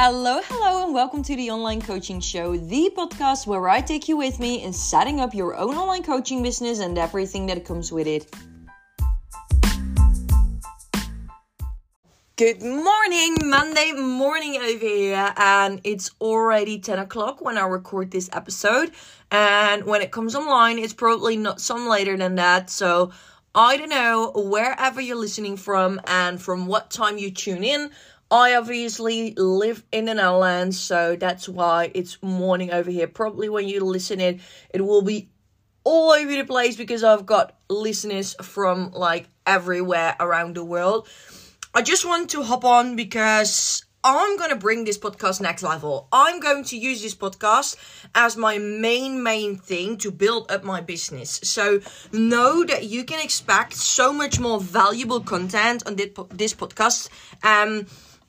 Hello, hello, and welcome to the Online Coaching Show, the podcast where I take you with me in setting up your own online coaching business and everything that comes with it. Good morning, Monday morning over here, and it's already 10 o'clock when I record this episode. And when it comes online, it's probably not some later than that. So I don't know wherever you're listening from and from what time you tune in. I obviously live in the Netherlands, so that's why it's morning over here. Probably when you listen it, it will be all over the place because I've got listeners from like everywhere around the world. I just want to hop on because I'm going to bring this podcast next level. I'm going to use this podcast as my main, main thing to build up my business. So know that you can expect so much more valuable content on this podcast. Um,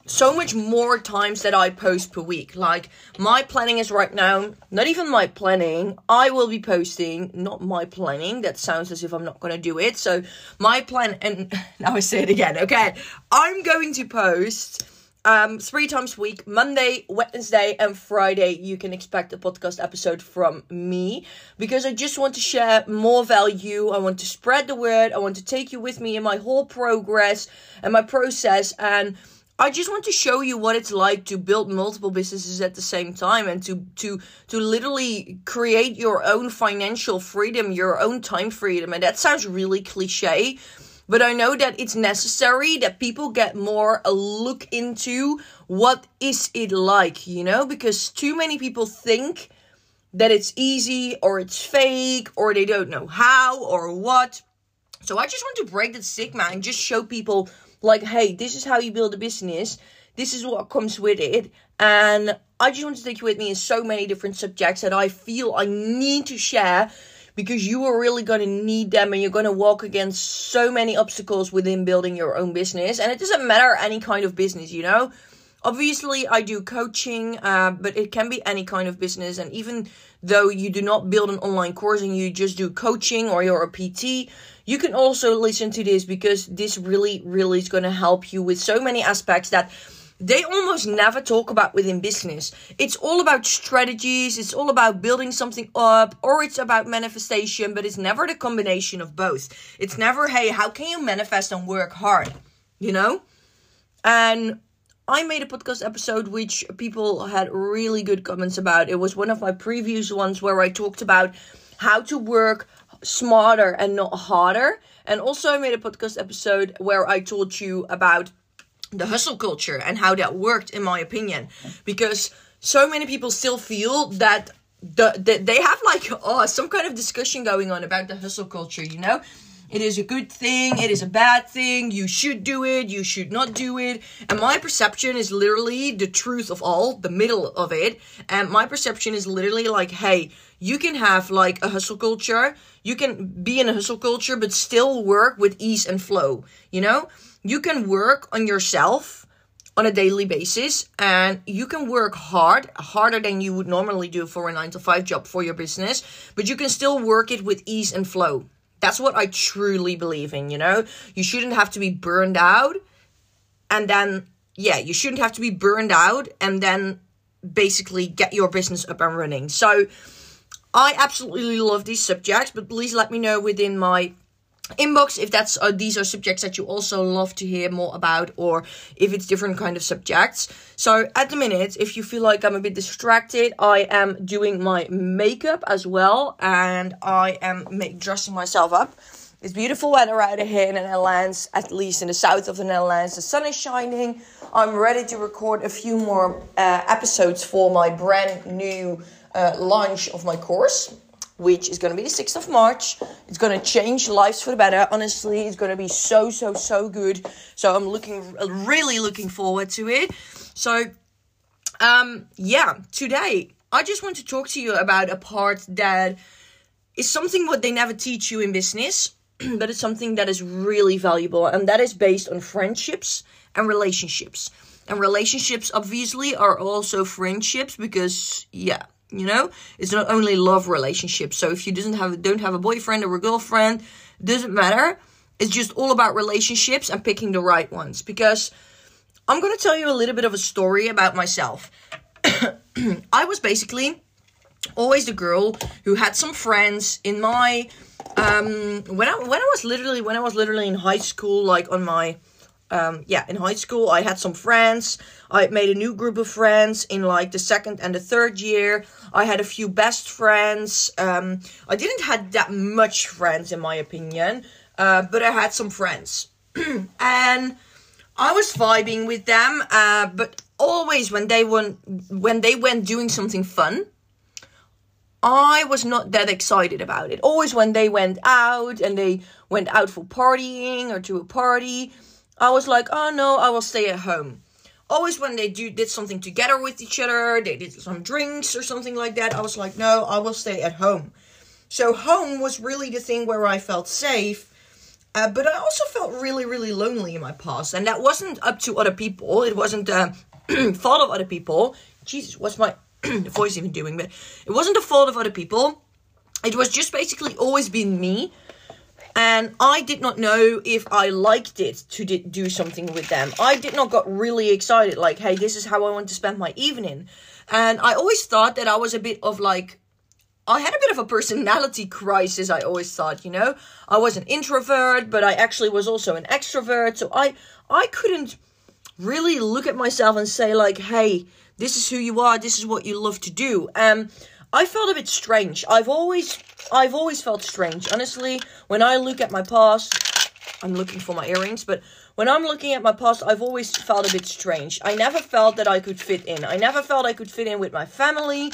so much more times that I post per week. Like my planning is right now, not even my planning. I will be posting, not my planning. That sounds as if I'm not going to do it. So my plan, and now I say it again. Okay, I'm going to post um three times a week monday wednesday and friday you can expect a podcast episode from me because i just want to share more value i want to spread the word i want to take you with me in my whole progress and my process and I just want to show you what it's like to build multiple businesses at the same time and to to to literally create your own financial freedom, your own time freedom. And that sounds really cliche, but I know that it's necessary that people get more a look into what is it like, you know? Because too many people think that it's easy or it's fake or they don't know how or what. So I just want to break the stigma and just show people like, hey, this is how you build a business. This is what comes with it. And I just want to take you with me in so many different subjects that I feel I need to share because you are really going to need them and you're going to walk against so many obstacles within building your own business. And it doesn't matter any kind of business, you know? Obviously, I do coaching, uh, but it can be any kind of business. And even though you do not build an online course and you just do coaching or you're a PT, you can also listen to this because this really, really is going to help you with so many aspects that they almost never talk about within business. It's all about strategies, it's all about building something up, or it's about manifestation, but it's never the combination of both. It's never, hey, how can you manifest and work hard? You know? And I made a podcast episode which people had really good comments about. It was one of my previous ones where I talked about how to work smarter and not harder. And also, I made a podcast episode where I told you about the hustle culture and how that worked, in my opinion, because so many people still feel that the, the they have like oh some kind of discussion going on about the hustle culture, you know. It is a good thing, it is a bad thing, you should do it, you should not do it. And my perception is literally the truth of all, the middle of it. And my perception is literally like, hey, you can have like a hustle culture, you can be in a hustle culture, but still work with ease and flow. You know, you can work on yourself on a daily basis and you can work hard, harder than you would normally do for a nine to five job for your business, but you can still work it with ease and flow. That's what I truly believe in, you know? You shouldn't have to be burned out and then, yeah, you shouldn't have to be burned out and then basically get your business up and running. So, I absolutely love these subjects, but please let me know within my inbox if that's uh, these are subjects that you also love to hear more about or if it's different kind of subjects. So at the minute if you feel like i'm a bit distracted i am doing my makeup as well and i am make, dressing myself up. It's beautiful weather out here in the netherlands at least in the south of the netherlands. The sun is shining. I'm ready to record a few more uh, episodes for my brand new uh, launch of my course, which is going to be the 6th of March. It's going to change lives for the better. Honestly, it's going to be so, so, so good. So I'm looking, really looking forward to it. So, um, yeah, today I just want to talk to you about a part that is something what they never teach you in business, but it's something that is really valuable, and that is based on friendships and relationships. And relationships obviously are also friendships because yeah, you know, it's not only love relationships. So if you doesn't have don't have a boyfriend or a girlfriend, doesn't matter. It's just all about relationships and picking the right ones because I'm going to tell you a little bit of a story about myself. I was basically always the girl who had some friends in my um when I when I was literally when I was literally in high school like on my um yeah in high school I had some friends. I made a new group of friends in like the second and the third year. I had a few best friends. Um I didn't had that much friends in my opinion uh but I had some friends. And I was vibing with them uh but always when they went when they went doing something fun I was not that excited about it. Always when they went out and they went out for partying or to a party, I was like, oh no, I will stay at home. Always when they do did something together with each other, they did some drinks or something like that, I was like, no, I will stay at home. So home was really the thing where I felt safe. Uh, but I also felt really, really lonely in my past. And that wasn't up to other people. It wasn't the fault of other people. Jesus, what's my voice even doing, but it wasn't the fault of other people. It was just basically always been me. And I did not know if I liked it to do something with them. I did not got really excited, like, hey, this is how I want to spend my evening. And I always thought that I was a bit of like, I had a bit of a personality crisis, I always thought, you know. I was an introvert, but I actually was also an extrovert. So I I couldn't really look at myself and say like, hey, this is who you are. This is what you love to do. Um, I felt a bit strange. I've always, I've always felt strange. Honestly, when I look at my past, I'm looking for my earrings, but when I'm looking at my past, I've always felt a bit strange. I never felt that I could fit in. I never felt I could fit in with my family.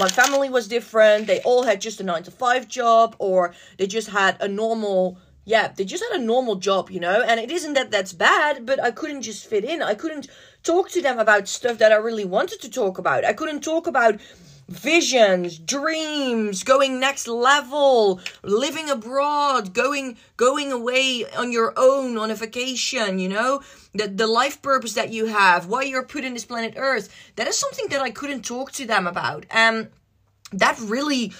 My family was different. They all had just a nine to five job, or they just had a normal yeah, they just had a normal job, you know, and it isn't that that's bad, but I couldn't just fit in. I couldn't talk to them about stuff that I really wanted to talk about. I couldn't talk about visions, dreams, going next level, living abroad, going going away on your own on a vacation, you know? The the life purpose that you have, why you're put in this planet Earth. That is something that I couldn't talk to them about. And that really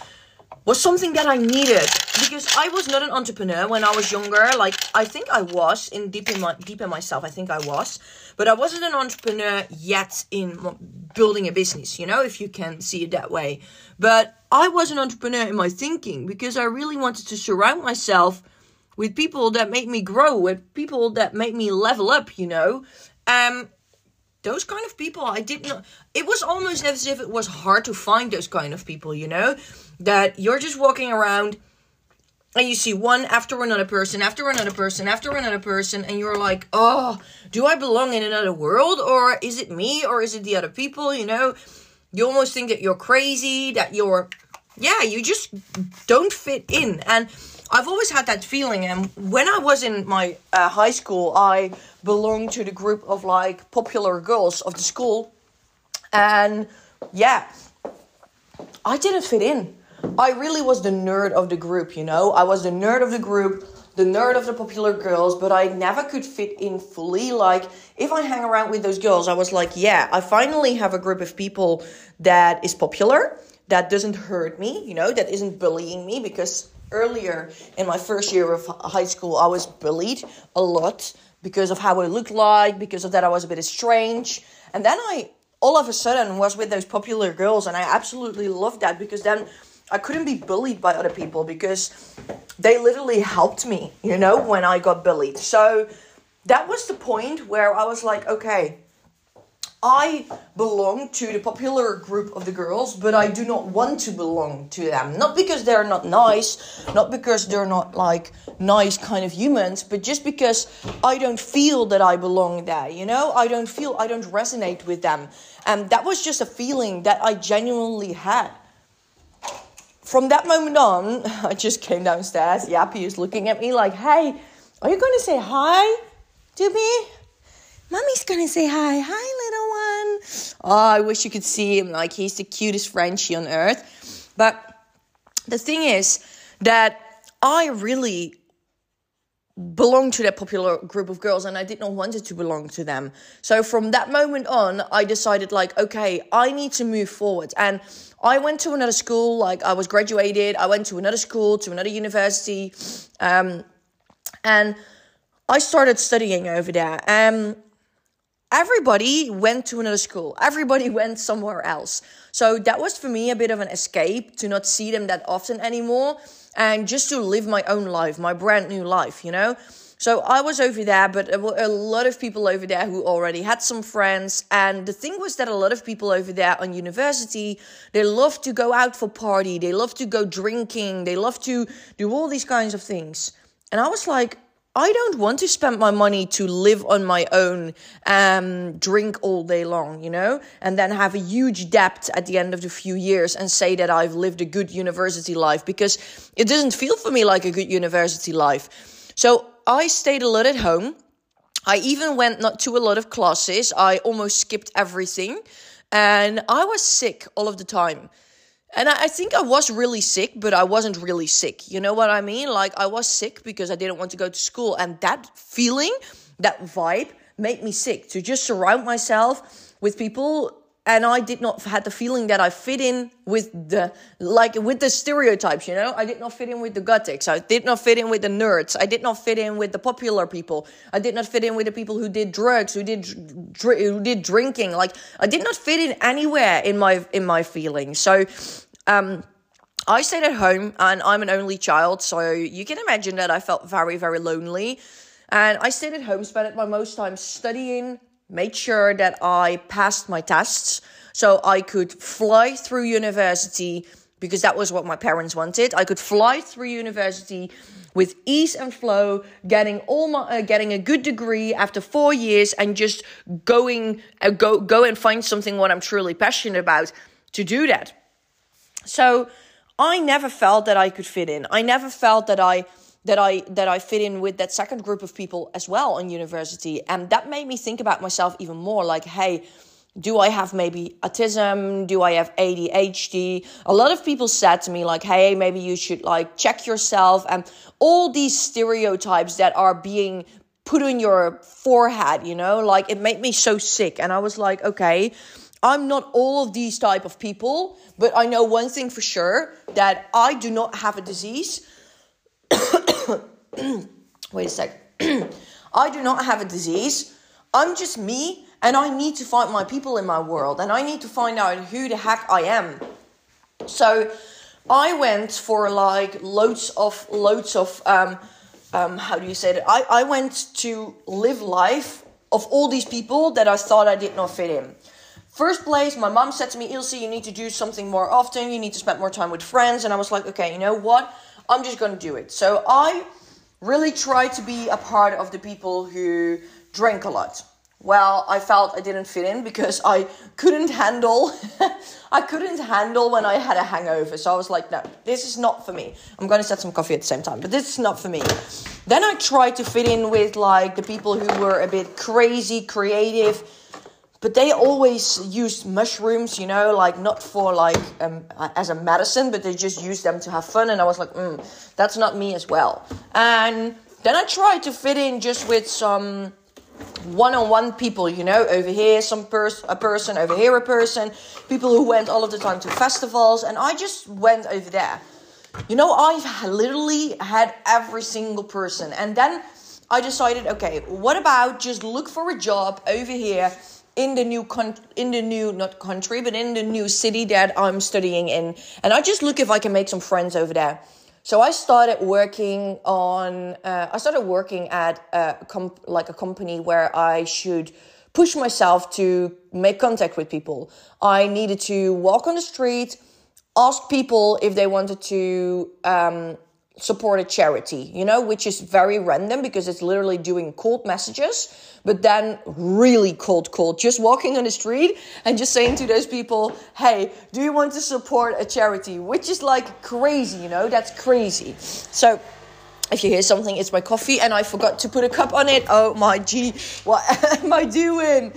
was something that I needed because I was not an entrepreneur when I was younger. Like I think I was in deep in my deep in myself. I think I was, but I wasn't an entrepreneur yet in building a business. You know, if you can see it that way. But I was an entrepreneur in my thinking because I really wanted to surround myself with people that made me grow, with people that made me level up. You know, um, those kind of people i did not it was almost as if it was hard to find those kind of people you know that you're just walking around and you see one after another person after another person after another person and you're like oh do i belong in another world or is it me or is it the other people? You know you almost think that you're crazy that you're yeah you just don't fit in. And i've always had that feeling and when i was in my uh, high school i belonged to the group of like popular girls of the school. And yeah i didn't fit in I really was the nerd of the group, you know? I was the nerd of the group, the nerd of the popular girls, but I never could fit in fully. Like, if I hang around with those girls, I was like, yeah, I finally have a group of people that is popular, that doesn't hurt me, you know, that isn't bullying me because earlier in my first year of high school, I was bullied a lot because of how I looked like, because of that I was a bit strange. And then I all of a sudden was with those popular girls and I absolutely loved that because then I couldn't be bullied by other people because they literally helped me, you know, when I got bullied. So that was the point where I was like, okay, I belong to the popular group of the girls, but I do not want to belong to them. Not because they're not nice, not because they're not like nice kind of humans, but just because I don't feel that I belong there, you know? I don't feel, I don't resonate with them. And that was just a feeling that I genuinely had from that moment on, I just came downstairs. Yappy is looking at me like, hey, are you going to say hi to me? Mommy's going to say hi. Hi, little one. Oh, I wish you could see him. Like, he's the cutest Frenchie on earth. But the thing is that I really belong to that popular group of girls and I did not want it to belong to them. So from that moment on, I decided like, okay, I need to move forward. And I went to another school, like I was graduated, I went to another school, to another university, um, and I started studying over there. Um, everybody went to another school. Everybody went somewhere else. So that was for me a bit of an escape to not see them that often anymore and just to live my own life, my brand new life, you know? So I was over there, but there were a lot of people over there who already had some friends. And the thing was that a lot of people over there on university, they love to go out for party, they love to go drinking, they love to do all these kinds of things. And I was like, I don't want to spend my money to live on my own, um, drink all day long, you know, and then have a huge debt at the end of the few years and say that I've lived a good university life because it doesn't feel for me like a good university life. So I stayed a lot at home. I even went not to a lot of classes. I almost skipped everything and I was sick all of the time. And I, think I was really sick, but I wasn't really sick. You know what I mean? Like I was sick because I didn't want to go to school. And that feeling, that vibe made me sick to just surround myself with people and I did not had the feeling that I fit in with the like with the stereotypes, you know. I did not fit in with the gothics. I did not fit in with the nerds. I did not fit in with the popular people. I did not fit in with the people who did drugs, who did dr- who did drinking. Like I did not fit in anywhere in my in my feelings. So um, I stayed at home and I'm an only child, so you can imagine that I felt very, very lonely. And I stayed at home, spent my most time studying, made sure that I passed my tests so I could fly through university because that was what my parents wanted. I could fly through university with ease and flow, getting all my uh, getting a good degree after 4 years and just going uh, go go and find something what I'm truly passionate about to do that. So I never felt that I could fit in. I never felt that I that I that I fit in with that second group of people as well in university. And that made me think about myself even more like, hey, do I have maybe autism? Do I have ADHD? A lot of people said to me like, "Hey, maybe you should like check yourself." And all these stereotypes that are being put on your forehead, you know, like it made me so sick. And I was like, "Okay, I'm not all of these type of people, but I know one thing for sure that I do not have a disease. Wait a sec. I do not have a disease. I'm just me and I need to find my people in my world and I need to find out who the heck I am. So I went for like loads of loads of um, um, how do you say that? I, I went to live life of all these people that I thought I did not fit in. First place, my mom said to me, Ilse, you need to do something more often. You need to spend more time with friends. And I was like, okay, you know what? I'm just to do it. So I really tried to be a part of the people who drink a lot. Well, I felt I didn't fit in because I couldn't handle I couldn't handle when I had a hangover. So I was like, no, this is not for me. I'm going to set some coffee at the same time, but this is not for me. Then I tried to fit in with like the people who were a bit crazy, creative, but they always used mushrooms, you know, like not for like um, as a medicine, but they just used them to have fun. And I was like, mm, that's not me as well. And then I tried to fit in just with some one-on-one people, you know, over here some pers- a person, over here a person, people who went all of the time to festivals, and I just went over there. You know, I've literally had every single person, and then I decided, okay, what about just look for a job over here in the new con- in the new not country but in the new city that I'm studying in and I just look if I can make some friends over there. So I started working on uh, I started working at a comp- like a company where I should push myself to make contact with people. I needed to walk on the street, ask people if they wanted to um, support a charity, you know, which is very random because it's literally doing cold messages, but then really cold, cold, just walking on the street and just saying to those people, hey, do you want to support a charity? Which is like crazy, you know, that's crazy. So, if you hear something, it's my coffee and I forgot to put a cup on it. Oh my gee, what am I doing?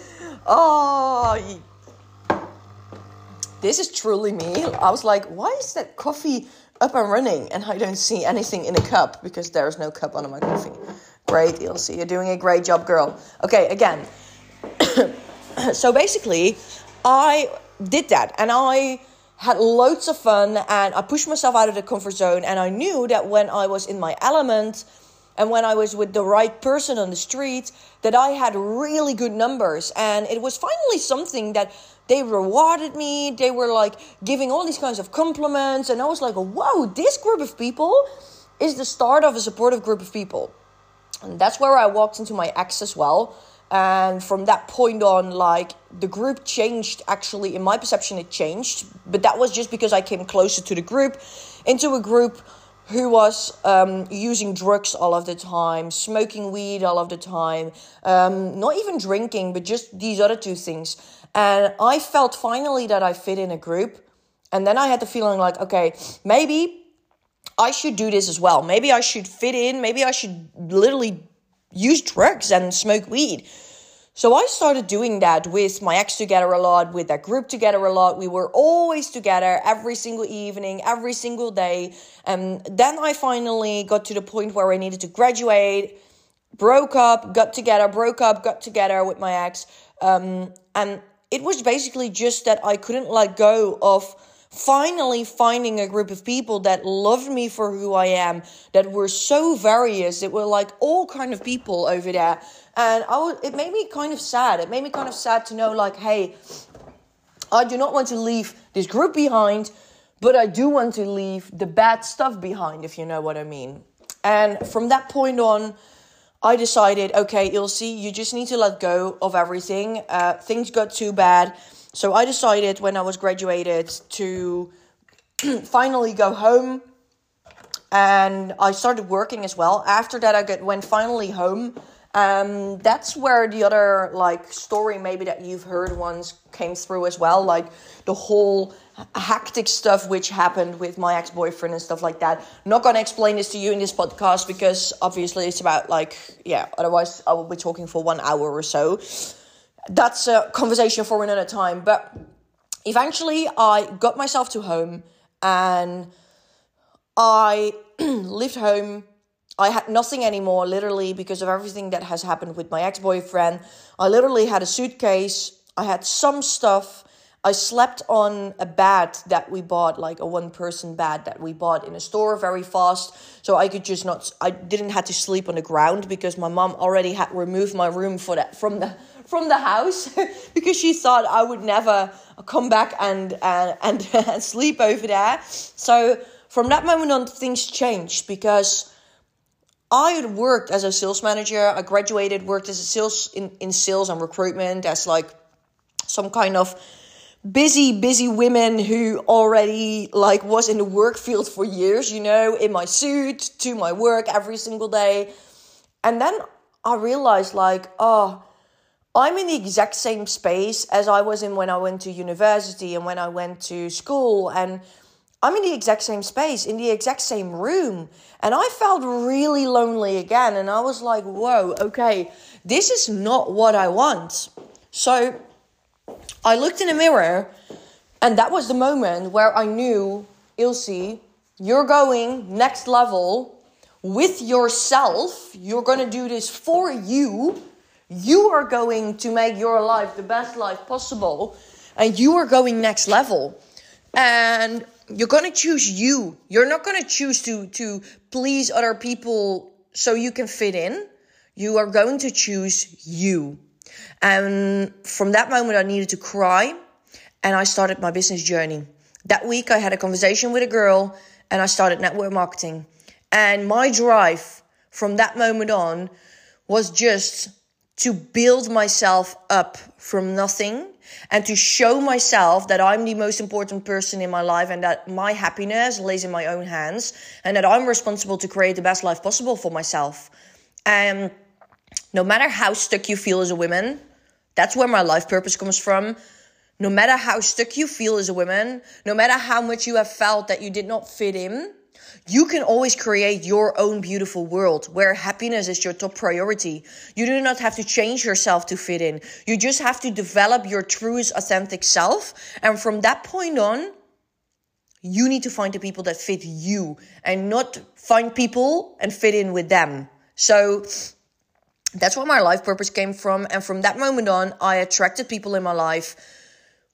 Oh, this is truly me. I was like, why is that coffee up and running and I don't see anything in a cup because there's no cup under my coffee. Great, Ilse. You're doing a great job, girl. Okay, again. so basically, I did that and I had loads of fun and I pushed myself out of the comfort zone and I knew that when I was in my element and when I was with the right person on the street, that I had really good numbers. And it was finally something that they rewarded me. They were like giving all these kinds of compliments. And I was like, whoa, this group of people is the start of a supportive group of people. And that's where I walked into my ex as well. And from that point on, like the group changed. Actually, in my perception, it changed. But that was just because I came closer to the group, into a group who was um, using drugs all of the time, smoking weed all of the time, um, not even drinking, but just these other two things. And I felt finally that I fit in a group. And then I had the feeling like, okay, maybe I should do this as well. Maybe I should fit in. Maybe I should literally use drugs and smoke weed. So I started doing that with my ex together a lot, with that group together a lot. We were always together every single evening, every single day. And then I finally got to the point where I needed to graduate, broke up, got together, broke up, got together with my ex. Um, and it was basically just that I couldn't let go of finally finding a group of people that loved me for who I am, that were so various. It were like all kind of people over there. And I was, it made me kind of sad. It made me kind of sad to know, like, hey, I do not want to leave this group behind, but I do want to leave the bad stuff behind, if you know what I mean. And from that point on, I decided, okay, you'll see, you just need to let go of everything. Uh, things got too bad so I decided when I was graduated to finally go home and I started working as well. After that, I got, went finally home. Um, that's where the other like story maybe that you've heard once came through as well, like the whole hectic stuff which happened with my ex boyfriend and stuff like that. not gonna explain this to you in this podcast because obviously it's about like yeah. Otherwise, I will be talking for one hour or so that's a conversation for another time. But eventually, I got myself to home and I lived home. I had nothing anymore, literally, because of everything that has happened with my ex boyfriend. I literally had a suitcase, I had some stuff. I slept on a bed that we bought, like a one person bed that we bought in a store very fast. So I could just not, I didn't have to sleep on the ground because my mom already had removed my room for that from the from the house because she thought I would never come back and and, and sleep over there. So from that moment on, things changed because I had worked as a sales manager. I graduated, worked as a sales in, in sales and recruitment as like some kind of busy busy women who already like was in the work field for years you know in my suit to my work every single day and then i realized like oh I'm in the exact same space as I was in when I went to university and when I went to school. And I'm in the exact same space, in the exact same room. And I felt really lonely again. And I was like, whoa, okay, this is not what I want. So I looked in the mirror, and that was the moment where I knew, Ilse, you're going next level with yourself. You're going to do this for you you are going to make your life the best life possible and you are going next level. And you're going to choose you. You're not going to choose to to please other people so you can fit in. You are going to choose you. And from that moment I needed to cry and I started my business journey. That week I had a conversation with a girl and I started network marketing. And my drive from that moment on was just to build myself up from nothing and to show myself that I'm the most important person in my life and that my happiness lays in my own hands and that I'm responsible to create the best life possible for myself. And no matter how stuck you feel as a woman, that's where my life purpose comes from. No matter how stuck you feel as a woman, no matter how much you have felt that you did not fit in, you can always create your own beautiful world where happiness is your top priority. You do not have to change yourself to fit in. You just have to develop your truest, authentic self. And from that point on, you need to find the people that fit you and not find people and fit in with them. So that's where my life purpose came from. And from that moment on, I attracted people in my life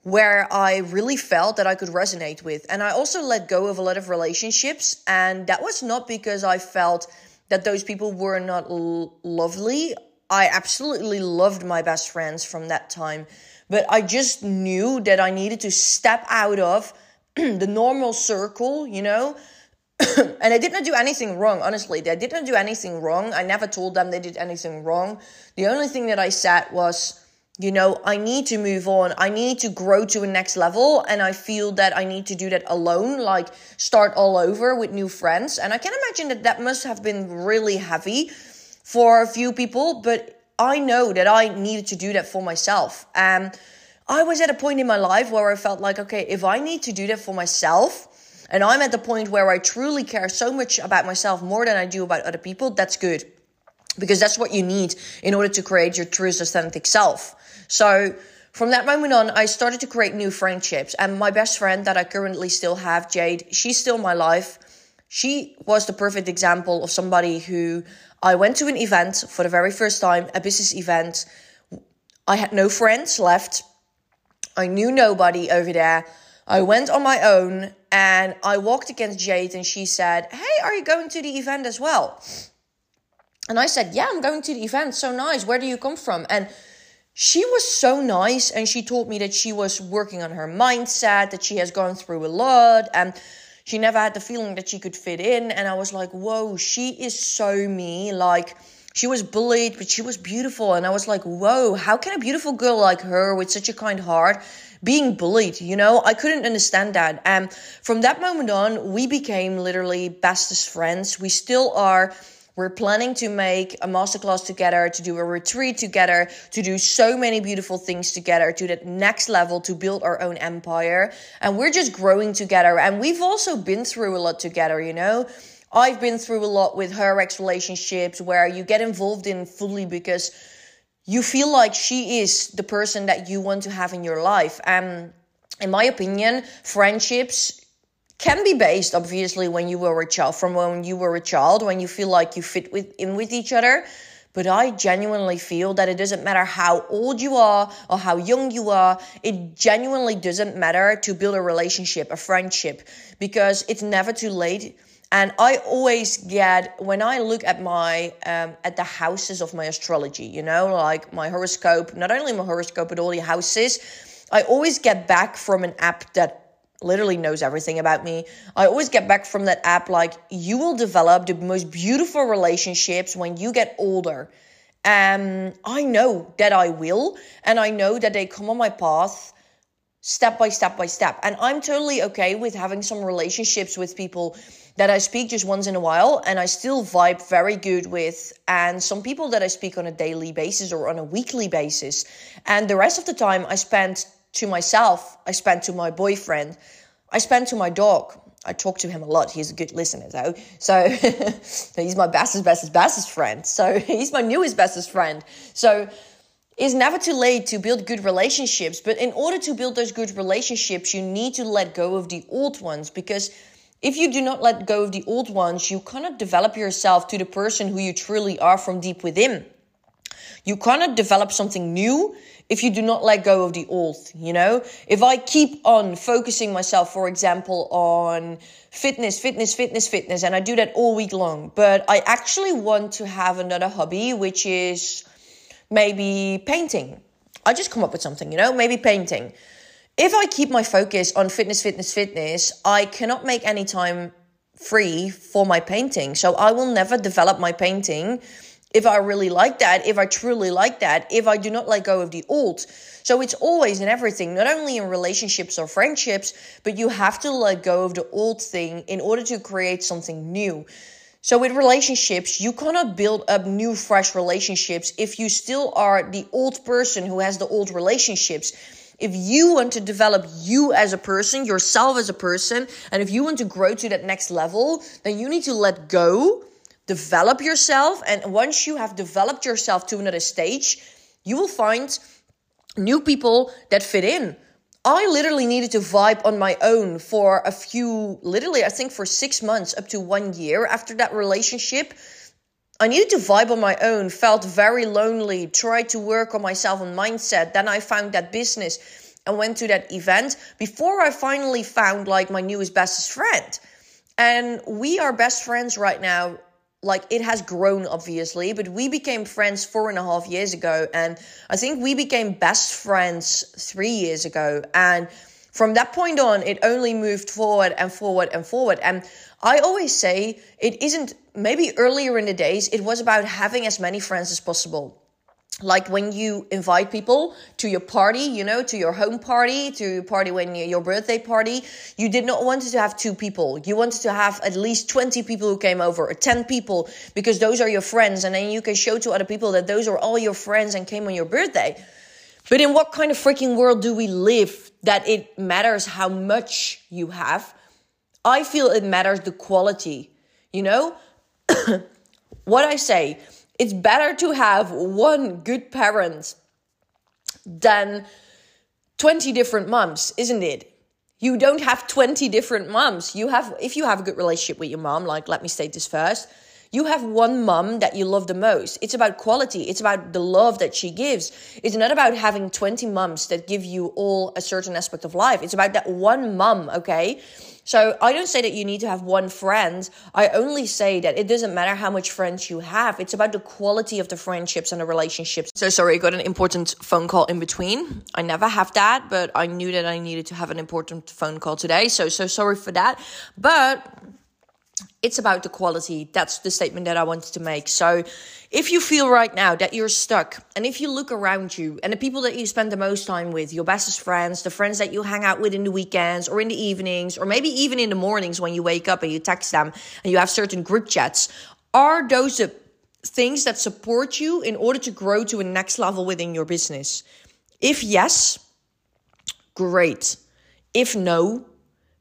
where I really felt that I could resonate with. And I also let go of a lot of relationships. And that was not because I felt that those people were not l- lovely. I absolutely loved my best friends from that time, but I just knew that I needed to step out of the normal circle, you know. and I did not do anything wrong, honestly. They did not do anything wrong. I never told them they did anything wrong. The only thing that I said was, you know, I need to move on. I need to grow to a next level. And I feel that I need to do that alone, like start all over with new friends. And I can imagine that that must have been really heavy for a few people, but I know that I needed to do that for myself. Um, I was at a point in my life where I felt like, okay, if I need to do that for myself, and I'm at the point where I truly care so much about myself more than I do about other people, that's good. Because that's what you need in order to create your truest authentic self. So from that moment on, I started to create new friendships. And my best friend that I currently still have, Jade, she's still my life. She was the perfect example of somebody who I went to an event for the very first time, a business event. I had no friends left. I knew nobody over there. I went on my own and I walked against Jade and she said, Hey, are you going to the event as well? And I said, Yeah, I'm going to the event. So nice. Where do you come from? And she was so nice and she told me that she was working on her mindset, that she has gone through a lot and she never had the feeling that she could fit in. And I was like, whoa, she is so me. Like, she was bullied, but she was beautiful. And I was like, whoa, how can a beautiful girl like her with such a kind heart being bullied? You know, I couldn't understand that. And from that moment on, we became literally bestest friends. We still are we're planning to make a masterclass together, to do a retreat together, to do so many beautiful things together to that next level to build our own empire. And we're just growing together. And we've also been through a lot together, you know? I've been through a lot with her ex relationships where you get involved in fully because you feel like she is the person that you want to have in your life. And in my opinion, friendships can be based obviously when you were a child from when you were a child when you feel like you fit with in with each other. But i genuinely feel that it doesn't matter how old you are or how young you are it genuinely doesn't matter to build a relationship a friendship because it's never too late. And i always get when i look at my um, at the houses of my astrology you know like my horoscope not only my horoscope but all the houses i always get back from an app that literally knows everything about me. I always get back from that app like you will develop the most beautiful relationships when you get older. Um, I know that I will, and I know that they come on my path step by step by step. And I'm totally okay with having some relationships with people that I speak just once in a while and I still vibe very good with, and some people that I speak on a daily basis or on a weekly basis. And the rest of the time I spend to myself, I spend to my boyfriend, I spend to my dog. I talk to him a lot. He's a good listener, though. So he's my bestest, bestest, bestest friend. So he's my newest bestest friend. So it's never too late to build good relationships. But in order to build those good relationships, you need to let go of the old ones because if you do not let go of the old ones, you cannot develop yourself to the person who you truly are from deep within. You cannot develop something new if you do not let go of the old, you know? If I keep on focusing myself, for example, on fitness, fitness, fitness, fitness, and I do that all week long, but I actually want to have another hobby, which is maybe painting. I just come up with something, you know, maybe painting. If I keep my focus on fitness, fitness, fitness, I cannot make any time free for my painting. So I will never develop my painting if I really like that, if I truly like that, if I do not let go of the old. So it's always in everything, not only in relationships or friendships, but you have to let go of the old thing in order to create something new. So with relationships, you cannot build up new, fresh relationships if you still are the old person who has the old relationships. If you want to develop you as a person, yourself as a person, and if you want to grow to that next level, then you need to let go develop yourself. And once you have developed yourself to another stage, you will find new people that fit in. I literally needed to vibe on my own for a few, literally, I think for six months up to one year after that relationship. I needed to vibe on my own, felt very lonely, tried to work on myself and mindset. Then I found that business and went to that event before I finally found like my newest bestest friend. And we are best friends right now like it has grown obviously but we became friends four and a half years ago and i think we became best friends three years ago and from that point on it only moved forward and forward and forward and i always say it isn't maybe earlier in the days it was about having as many friends as possible like when you invite people to your party, you know, to your home party, to your party when you, your birthday party, you did not want to have two people. You wanted to have at least 20 people who came over or 10 people because those are your friends. And then you can show to other people that those are all your friends and came on your birthday. But in what kind of freaking world do we live that it matters how much you have? I feel it matters the quality, you know? what I say, it's better to have one good parent than 20 different moms, isn't it? You don't have 20 different moms. You have if you have a good relationship with your mom, like let me state this first, you have one mom that you love the most. It's about quality. It's about the love that she gives. It's not about having 20 moms that give you all a certain aspect of life. It's about that one mom, okay? So I don't say that you need to have one friend. I only say that it doesn't matter how much friends you have. It's about the quality of the friendships and the relationships. So sorry, I got an important phone call in between. I never have that, but I knew that I needed to have an important phone call today. So so sorry for that. But it's about the quality. That's the statement that I wanted to make. So, if you feel right now that you're stuck, and if you look around you and the people that you spend the most time with, your bestest friends, the friends that you hang out with in the weekends or in the evenings, or maybe even in the mornings when you wake up and you text them and you have certain group chats, are those the things that support you in order to grow to a next level within your business? If yes, great. If no,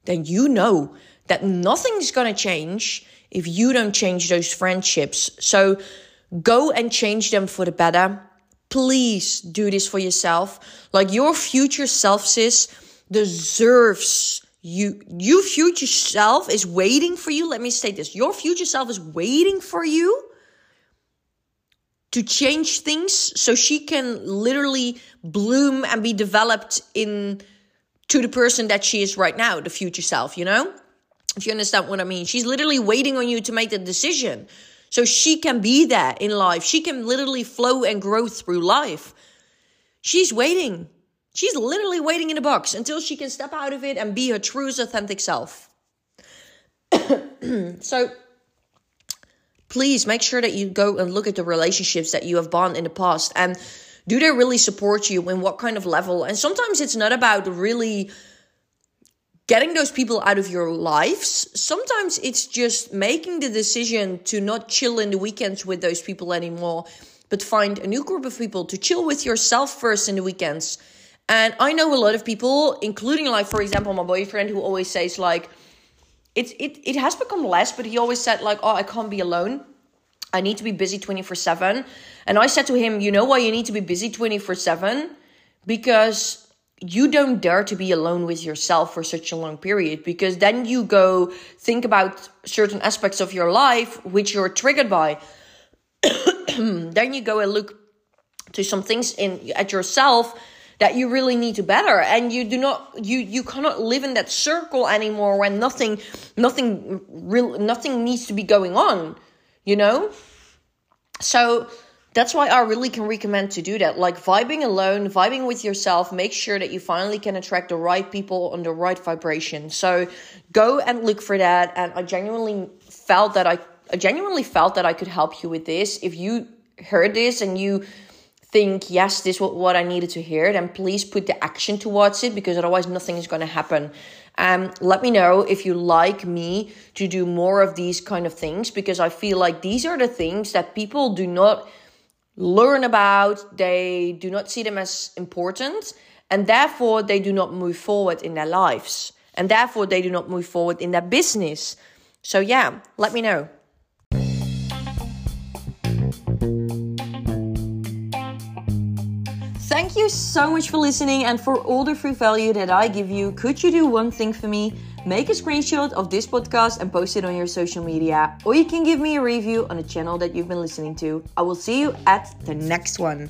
then you know that nothing's going to change if you don't change those friendships. So go and change them for the better. Please do this for yourself. Like your future self, sis, deserves you. Your future self is waiting for you. Let me say this your future self is waiting for you to change things so she can literally bloom and be developed in to the person that she is right now, the future self, you know? If you understand what I mean, she's literally waiting on you to make the decision. So she can be there in life. She can literally flow and grow through life. She's waiting. She's literally waiting in a box until she can step out of it and be her true, authentic self. so please make sure that you go and look at the relationships that you have bond in the past and do they really support you in what kind of level? And sometimes it's not about really getting those people out of your lives. Sometimes it's just making the decision to not chill in the weekends with those people anymore, but find a new group of people to chill with yourself first in the weekends. And I know a lot of people, including like for example my boyfriend, who always says like, it it it has become less, but he always said like, oh, I can't be alone. I need to be busy twenty four seven. And I said to him, you know why you need to be busy twenty four seven? Because you don't dare to be alone with yourself for such a long period because then you go think about certain aspects of your life which you're triggered by. Then you go and look to some things in at yourself that you really need to better and you do not you you cannot live in that circle anymore when nothing nothing real nothing needs to be going on you know? So that's why I really can recommend to do that. Like vibing alone, vibing with yourself, make sure that you finally can attract the right people on the right vibration. So go and look for that. And I genuinely felt that I, I genuinely felt that I could help you with this. If you heard this and you think, yes, this was what I needed to hear, then please put the action towards it because otherwise nothing is going to happen. Um, let me know if you like me to do more of these kind of things because I feel like these are the things that people do not learn about, they do not see them as important, and therefore they do not move forward in their lives. And therefore they do not move forward in their business. So, yeah, let me know. You so much for listening and for all the free value that I give you. Could you do one thing for me? Make a screenshot of this podcast and post it on your social media, or you can give me a review on the channel that you've been listening to. I will see you at the next one.